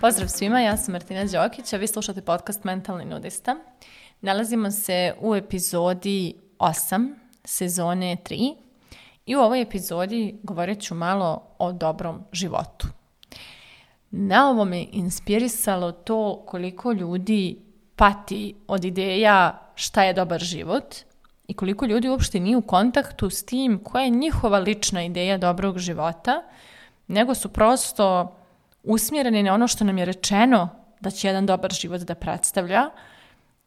Pozdrav svima, ja sam Martina Đokić, a vi slušate podcast Mentalni nudista. Nalazimo se u epizodi 8 sezone 3 i u ovoj epizodi govorit ću malo o dobrom životu. Na ovo me inspirisalo to koliko ljudi pati od ideja šta je dobar život i koliko ljudi uopšte nije u kontaktu s tim koja je njihova lična ideja dobrog života, nego su prosto usmjereni na ono što nam je rečeno da će jedan dobar život da predstavlja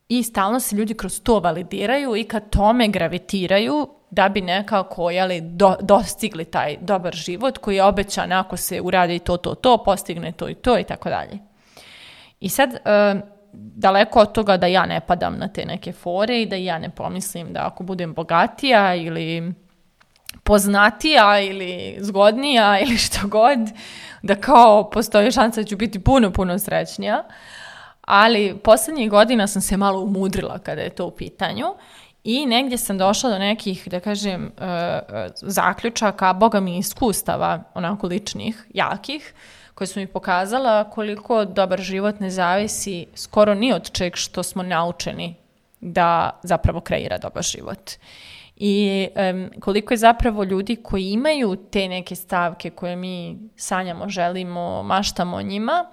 i stalno se ljudi kroz to validiraju i kad tome gravitiraju da bi nekako jeli, do, dostigli taj dobar život koji je obećan ako se uradi to, to, to, postigne to i to i tako dalje. I sad, e, daleko od toga da ja ne padam na te neke fore i da ja ne pomislim da ako budem bogatija ili poznatija ili zgodnija ili što god, da kao postoji šansa da ću biti puno, puno srećnija. Ali poslednjih godina sam se malo umudrila kada je to u pitanju i negdje sam došla do nekih, da kažem, uh, zaključaka, boga mi iskustava, onako ličnih, jakih, koje su mi pokazala koliko dobar život ne zavisi skoro ni od čeg što smo naučeni da zapravo kreira dobar život. I um, koliko je zapravo ljudi koji imaju te neke stavke koje mi sanjamo, želimo, maštamo njima,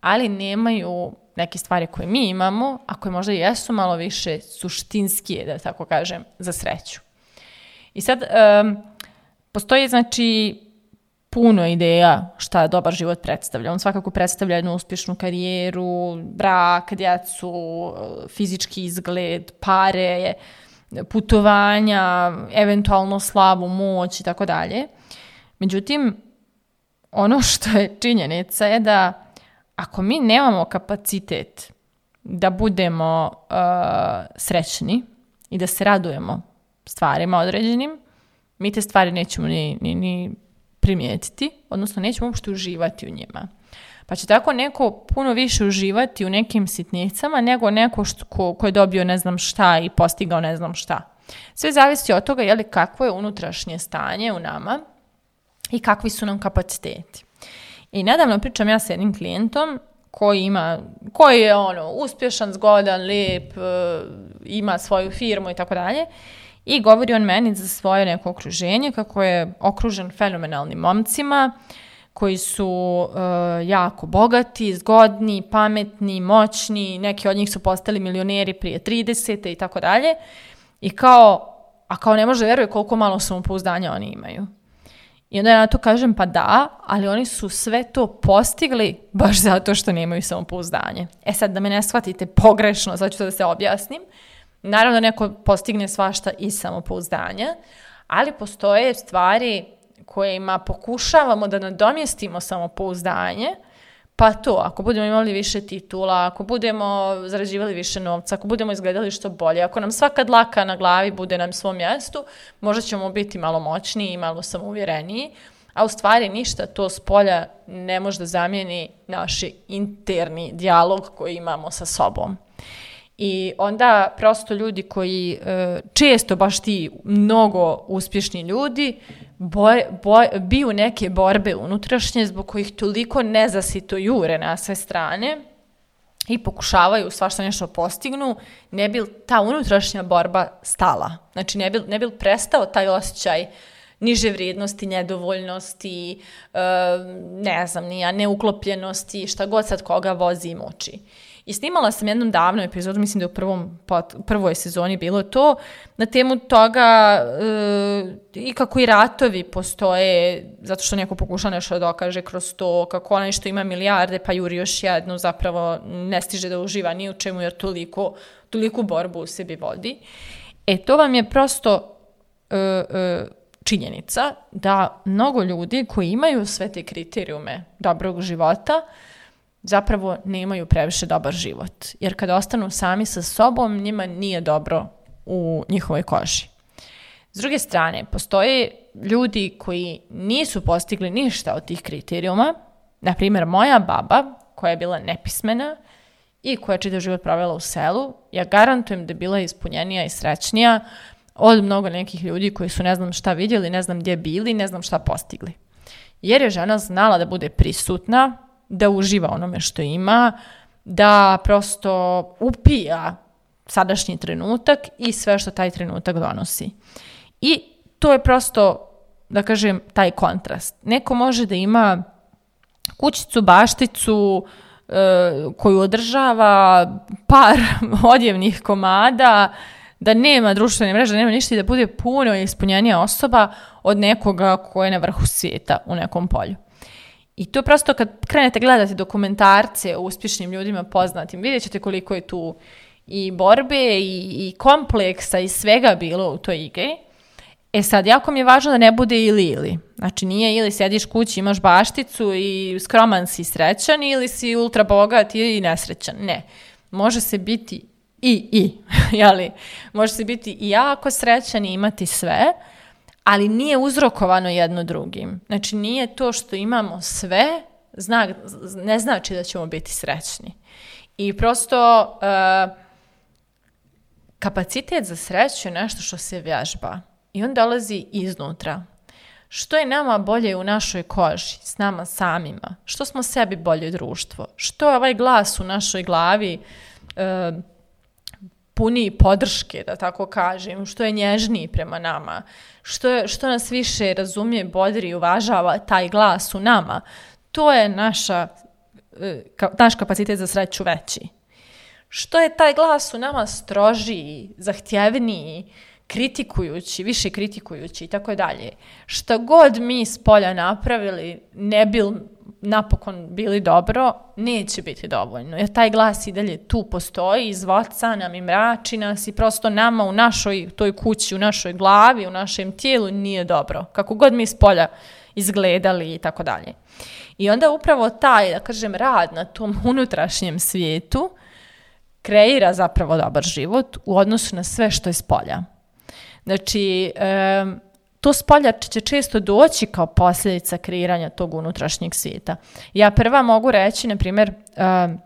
ali nemaju neke stvari koje mi imamo, a koje možda jesu malo više suštinskije, da tako kažem, za sreću. I sad, um, postoji znači puno ideja šta dobar život predstavlja. On svakako predstavlja jednu uspješnu karijeru, brak, djecu, fizički izgled, pare, putovanja, eventualno slavu, moć i tako dalje. Međutim, ono što je činjenica je da ako mi nemamo kapacitet da budemo uh, srećni i da se radujemo stvarima određenim, mi te stvari nećemo ni, ni, ni primijetiti, odnosno nećemo uopšte uživati u njima. Pa će tako neko puno više uživati u nekim sitnicama nego neko što, ko, ko je dobio ne znam šta i postigao ne znam šta. Sve zavisi od toga je li kakvo je unutrašnje stanje u nama i kakvi su nam kapaciteti. I nedavno pričam ja sa jednim klijentom koji ima, koji je ono uspješan, zgodan, lijep, e, ima svoju firmu i tako dalje. I govori on meni za svoje neko okruženje kako je okružen fenomenalnim momcima koji su uh, jako bogati, zgodni, pametni, moćni, neki od njih su postali milioneri prije 30. i tako dalje. I kao, a kao ne može veruje koliko malo samopouzdanja oni imaju. I onda ja na to kažem pa da, ali oni su sve to postigli baš zato što nemaju samopouzdanje. E sad da me ne shvatite pogrešno, sad ću to da se objasnim. Naravno neko postigne svašta iz samopouzdanja, ali postoje stvari kojima pokušavamo da nadomjestimo samopouzdanje, pa to, ako budemo imali više titula, ako budemo zarađivali više novca, ako budemo izgledali što bolje, ako nam svaka dlaka na glavi bude na svom mjestu, možda ćemo biti malo moćniji i malo samouvjereniji, a u stvari ništa to s polja ne može da zamijeni naš interni dijalog koji imamo sa sobom. I onda prosto ljudi koji e, često baš ti mnogo uspješni ljudi boj, boj, biju neke borbe unutrašnje zbog kojih toliko nezasito jure na sve strane i pokušavaju svašta nešto postignu, ne bi ta unutrašnja borba stala. Znači ne bi, ne bi prestao taj osjećaj niže vrijednosti, nedovoljnosti, e, ne znam, nija, neuklopljenosti, šta god sad koga vozi i muči. I snimala sam jednom davno epizodu, mislim da u prvom, pot, prvoj sezoni bilo to, na temu toga e, i kako i ratovi postoje, zato što neko pokuša nešto da dokaže kroz to, kako onaj što ima milijarde pa juri još jednu, zapravo ne stiže da uživa ni u čemu jer toliko, toliko borbu u sebi vodi. E to vam je prosto e, e, činjenica da mnogo ljudi koji imaju sve te kriterijume dobrog života, zapravo nemaju previše dobar život. Jer kada ostanu sami sa sobom, njima nije dobro u njihovoj koži. S druge strane, postoje ljudi koji nisu postigli ništa od tih kriterijuma. Na primjer, moja baba, koja je bila nepismena i koja je čitav život provela u selu, ja garantujem da je bila ispunjenija i srećnija od mnogo nekih ljudi koji su ne znam šta vidjeli, ne znam gdje bili, ne znam šta postigli. Jer je žena znala da bude prisutna, da uživa onome što ima, da prosto upija sadašnji trenutak i sve što taj trenutak donosi. I to je prosto, da kažem, taj kontrast. Neko može da ima kućicu, bašticu, e, koju održava par odjevnih komada, da nema društvene mreže, da nema ništa i da bude puno ispunjenija osoba od nekoga ko je na vrhu svijeta u nekom polju. I to prosto kad krenete gledati dokumentarce o uspješnim ljudima poznatim, vidjet ćete koliko je tu i borbe i, i kompleksa i svega bilo u toj igri. E sad, jako mi je važno da ne bude ili ili. Znači, nije ili sediš kući, imaš bašticu i skroman si srećan ili si ultra bogat i nesrećan. Ne. Može se biti i i, jeli? Može se biti i jako srećan i imati sve, ali nije uzrokovano jedno drugim. Znači, nije to što imamo sve, zna, ne znači da ćemo biti srećni. I prosto uh, kapacitet za sreću je nešto što se vježba i on dolazi iznutra. Što je nama bolje u našoj koži, s nama samima? Što smo sebi bolje društvo? Što je ovaj glas u našoj glavi uh, puniji podrške, da tako kažem, što je nježniji prema nama, što, je, što nas više razumije, bodri i uvažava taj glas u nama, to je naša, e, naš kapacitet za sreću veći. Što je taj glas u nama strožiji, zahtjevniji, kritikujući, više kritikujući i tako dalje. Šta god mi s polja napravili, ne bil napokon bili dobro, neće biti dovoljno. Jer taj glas i dalje tu postoji, izvoca nam i mrači nas i prosto nama u našoj toj kući, u našoj glavi, u našem tijelu nije dobro. Kako god mi s polja izgledali i tako dalje. I onda upravo taj, da kažem, rad na tom unutrašnjem svijetu kreira zapravo dobar život u odnosu na sve što je s polja. Znači, um, to spolja će često doći kao posljedica kreiranja tog unutrašnjeg svijeta. Ja prva mogu reći, na primjer, uh,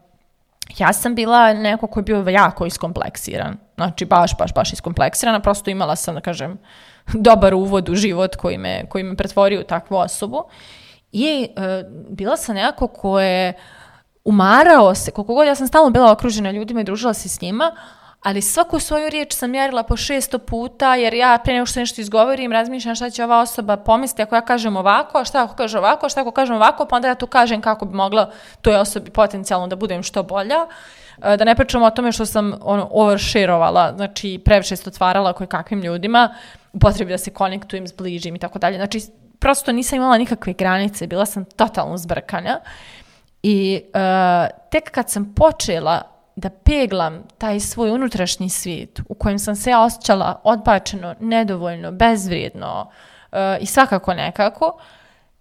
ja sam bila neko koji je bio jako iskompleksiran. Znači, baš, baš, baš iskompleksirana. Prosto imala sam, da kažem, dobar uvod u život koji me, koji me pretvorio u takvu osobu. I uh, bila sam nekako koje umarao se, koliko god ja sam stalno bila okružena ljudima i družila se s njima, ali svaku svoju riječ sam mjerila po šesto puta, jer ja pre nego što nešto izgovorim, razmišljam šta će ova osoba pomisliti ako ja kažem ovako, šta ako kažem ovako, šta ako kažem ovako, pa onda ja tu kažem kako bi mogla toj osobi potencijalno da budem što bolja. E, da ne pričam o tome što sam ono, overshareovala, znači previše se otvarala koje kakvim ljudima, u potrebi da se konektujem, zbližim i tako dalje. Znači, prosto nisam imala nikakve granice, bila sam totalno zbrkana. I uh, tek kad sam počela da peglam taj svoj unutrašnji svijet u kojem sam se osjećala odbačeno, nedovoljno, bezvrijedno uh, i svakako nekako,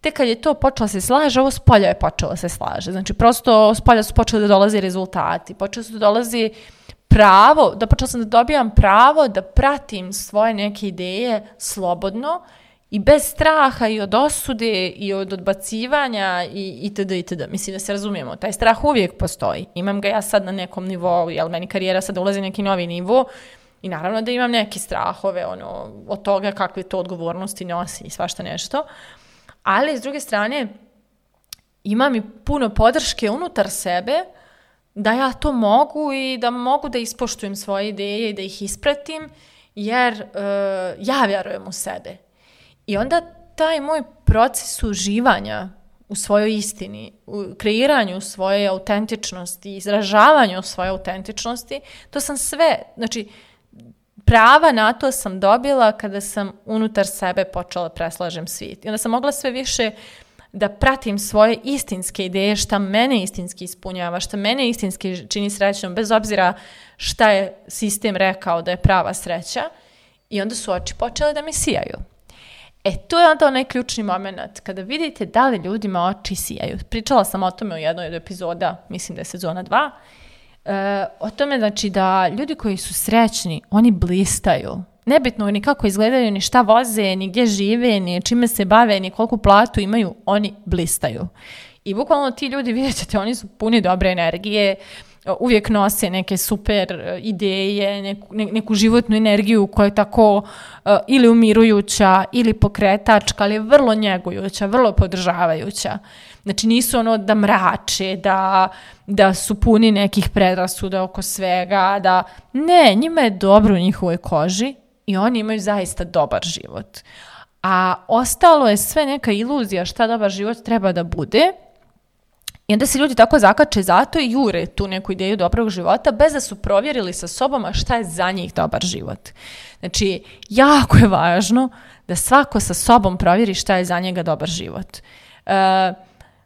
te kad je to počelo se slaže, ovo s polja je počelo se slaže. Znači, prosto s polja su počeli da dolaze rezultati, počeli su da dolazi pravo, da počela sam da dobijam pravo da pratim svoje neke ideje slobodno i bez straha i od osude i od odbacivanja i itd. itd. Mislim da se razumijemo, taj strah uvijek postoji. Imam ga ja sad na nekom nivou, jel meni karijera sad ulazi neki novi nivo i naravno da imam neke strahove ono, od toga kakve to odgovornosti nosi i svašta nešto. Ali s druge strane imam i puno podrške unutar sebe da ja to mogu i da mogu da ispoštujem svoje ideje i da ih ispratim jer uh, ja vjerujem u sebe I onda taj moj proces uživanja u svojoj istini, u kreiranju svoje autentičnosti, izražavanju svoje autentičnosti, to sam sve, znači, prava na to sam dobila kada sam unutar sebe počela preslažem svijet. I onda sam mogla sve više da pratim svoje istinske ideje, šta mene istinski ispunjava, šta mene istinski čini srećnom, bez obzira šta je sistem rekao da je prava sreća. I onda su oči počele da mi sijaju. E, to je onda onaj ključni moment, kada vidite da li ljudima oči sijaju. Pričala sam o tome u jednoj od epizoda, mislim da je sezona 2, e, o tome znači da ljudi koji su srećni, oni blistaju. Nebitno ni kako izgledaju, ni šta voze, ni gdje žive, ni čime se bave, ni koliko platu imaju, oni blistaju. I bukvalno ti ljudi, vidjet ćete, oni su puni dobre energije, uvijek nose neke super e, ideje, neku, ne, neku životnu energiju koja je tako uh, ili umirujuća ili pokretačka, ali je vrlo njegujuća, vrlo podržavajuća. Znači nisu ono da mrače, da, da su puni nekih predrasuda oko svega, da ne, njima je dobro u njihovoj koži i oni imaju zaista dobar život. A ostalo je sve neka iluzija šta dobar život treba da bude I onda se ljudi tako zakače zato i jure tu neku ideju dobrog života bez da su provjerili sa sobom šta je za njih dobar život. Znači, jako je važno da svako sa sobom provjeri šta je za njega dobar život. E,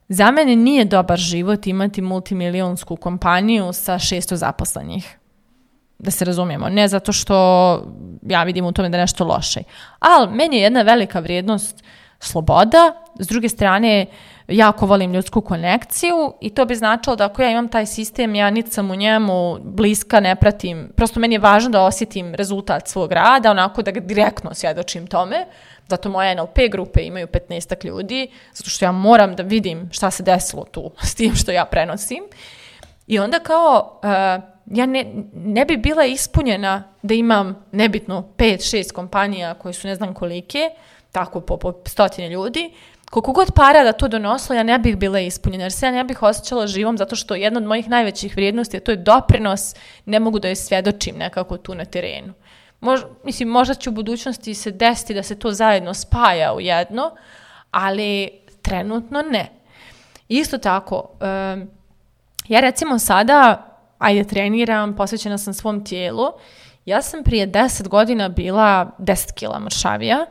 za mene nije dobar život imati multimilionsku kompaniju sa 600 zaposlenih. Da se razumijemo. Ne zato što ja vidim u tome da je nešto loše. Ali meni je jedna velika vrijednost sloboda. S druge strane, jako volim ljudsku konekciju i to bi značilo da ako ja imam taj sistem, ja niti sam u njemu bliska, ne pratim, prosto meni je važno da osjetim rezultat svog rada, onako da ga direktno svjedočim tome, zato moje NLP grupe imaju 15 ljudi, zato što ja moram da vidim šta se desilo tu s tim što ja prenosim. I onda kao, uh, ja ne, ne bi bila ispunjena da imam nebitno 5-6 kompanija koje su ne znam kolike, tako po, po stotine ljudi, koliko god para da to donosilo, ja ne bih bila ispunjena, jer se ja ne bih osjećala živom, zato što jedna od mojih najvećih vrijednosti, a to je doprinos, ne mogu da joj svjedočim nekako tu na terenu. Mož, mislim, možda će u budućnosti se desiti da se to zajedno spaja u jedno, ali trenutno ne. Isto tako, um, ja recimo sada, ajde treniram, posvećena sam svom tijelu, ja sam prije 10 godina bila 10 kila mršavija,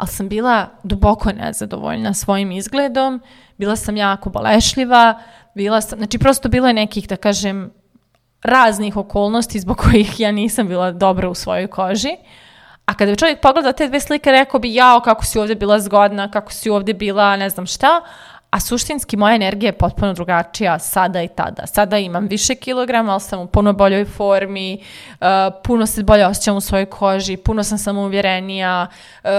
ali sam bila duboko nezadovoljna svojim izgledom, bila sam jako bolešljiva, bila sam, znači prosto bilo je nekih, da kažem, raznih okolnosti zbog kojih ja nisam bila dobra u svojoj koži. A kada bi čovjek pogleda te dve slike, rekao bi, jao, kako si ovdje bila zgodna, kako si ovdje bila, ne znam šta, a suštinski moja energija je potpuno drugačija sada i tada. Sada imam više kilograma, ali sam u puno boljoj formi, uh, puno se bolje osjećam u svojoj koži, puno sam samouvjerenija, uh,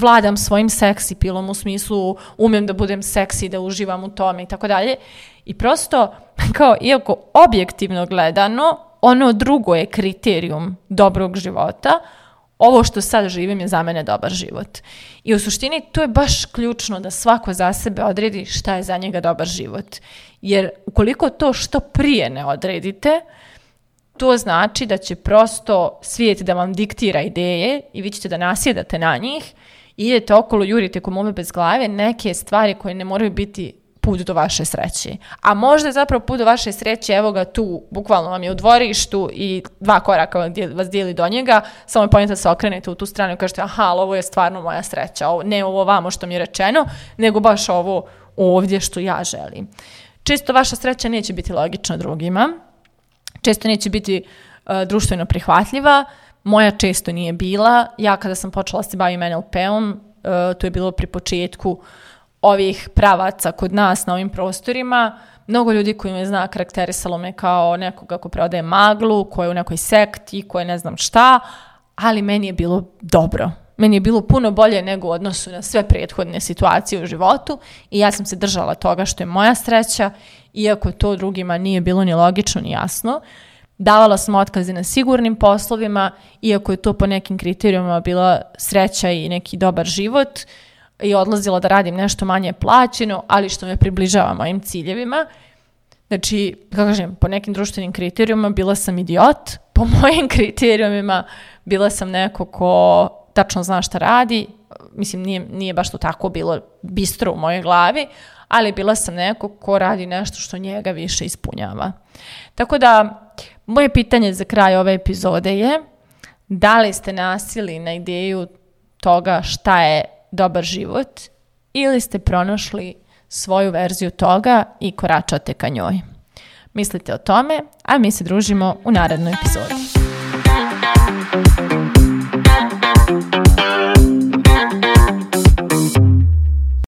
vladam svojim seksi pilom u smislu umem da budem seksi, da uživam u tome i tako dalje. I prosto, kao, iako objektivno gledano, ono drugo je kriterijum dobrog života, ovo što sad živim je za mene dobar život. I u suštini to je baš ključno da svako za sebe odredi šta je za njega dobar život. Jer ukoliko to što prije ne odredite, to znači da će prosto svijet da vam diktira ideje i vi ćete da nasjedate na njih, idete okolo, jurite komove bez glave, neke stvari koje ne moraju biti put do vaše sreće. A možda je zapravo put do vaše sreće, evo ga tu, bukvalno vam je u dvorištu i dva koraka vas dijeli do njega, samo je pojenta da se okrenete u tu stranu i kažete, aha, ali ovo je stvarno moja sreća, ovo, ne ovo vamo što mi je rečeno, nego baš ovo ovdje što ja želim. Često vaša sreća neće biti logična drugima, često neće biti uh, društveno prihvatljiva, moja često nije bila, ja kada sam počela da se bavim NLP-om, uh, to je bilo pri početku uh, ovih pravaca kod nas na ovim prostorima, mnogo ljudi koji me zna karakterisalo me kao nekoga ko prodaje maglu, ko je u nekoj sekti, ko je ne znam šta, ali meni je bilo dobro. Meni je bilo puno bolje nego u odnosu na sve prethodne situacije u životu i ja sam se držala toga što je moja sreća, iako to drugima nije bilo ni logično ni jasno. Davala sam otkaze na sigurnim poslovima, iako je to po nekim kriterijumima bila sreća i neki dobar život. I odlazila da radim nešto manje plaćeno, ali što me približava mojim ciljevima. Znači, kako kažem, po nekim društvenim kriterijumima bila sam idiot, po mojim kriterijumima bila sam neko ko tačno zna šta radi, mislim nije, nije baš to tako bilo bistro u mojoj glavi, ali bila sam neko ko radi nešto što njega više ispunjava. Tako da, moje pitanje za kraj ove epizode je da li ste nasili na ideju toga šta je dobar život ili ste pronašli svoju verziju toga i koračate ka njoj. Mislite o tome, a mi se družimo u narednoj epizodi.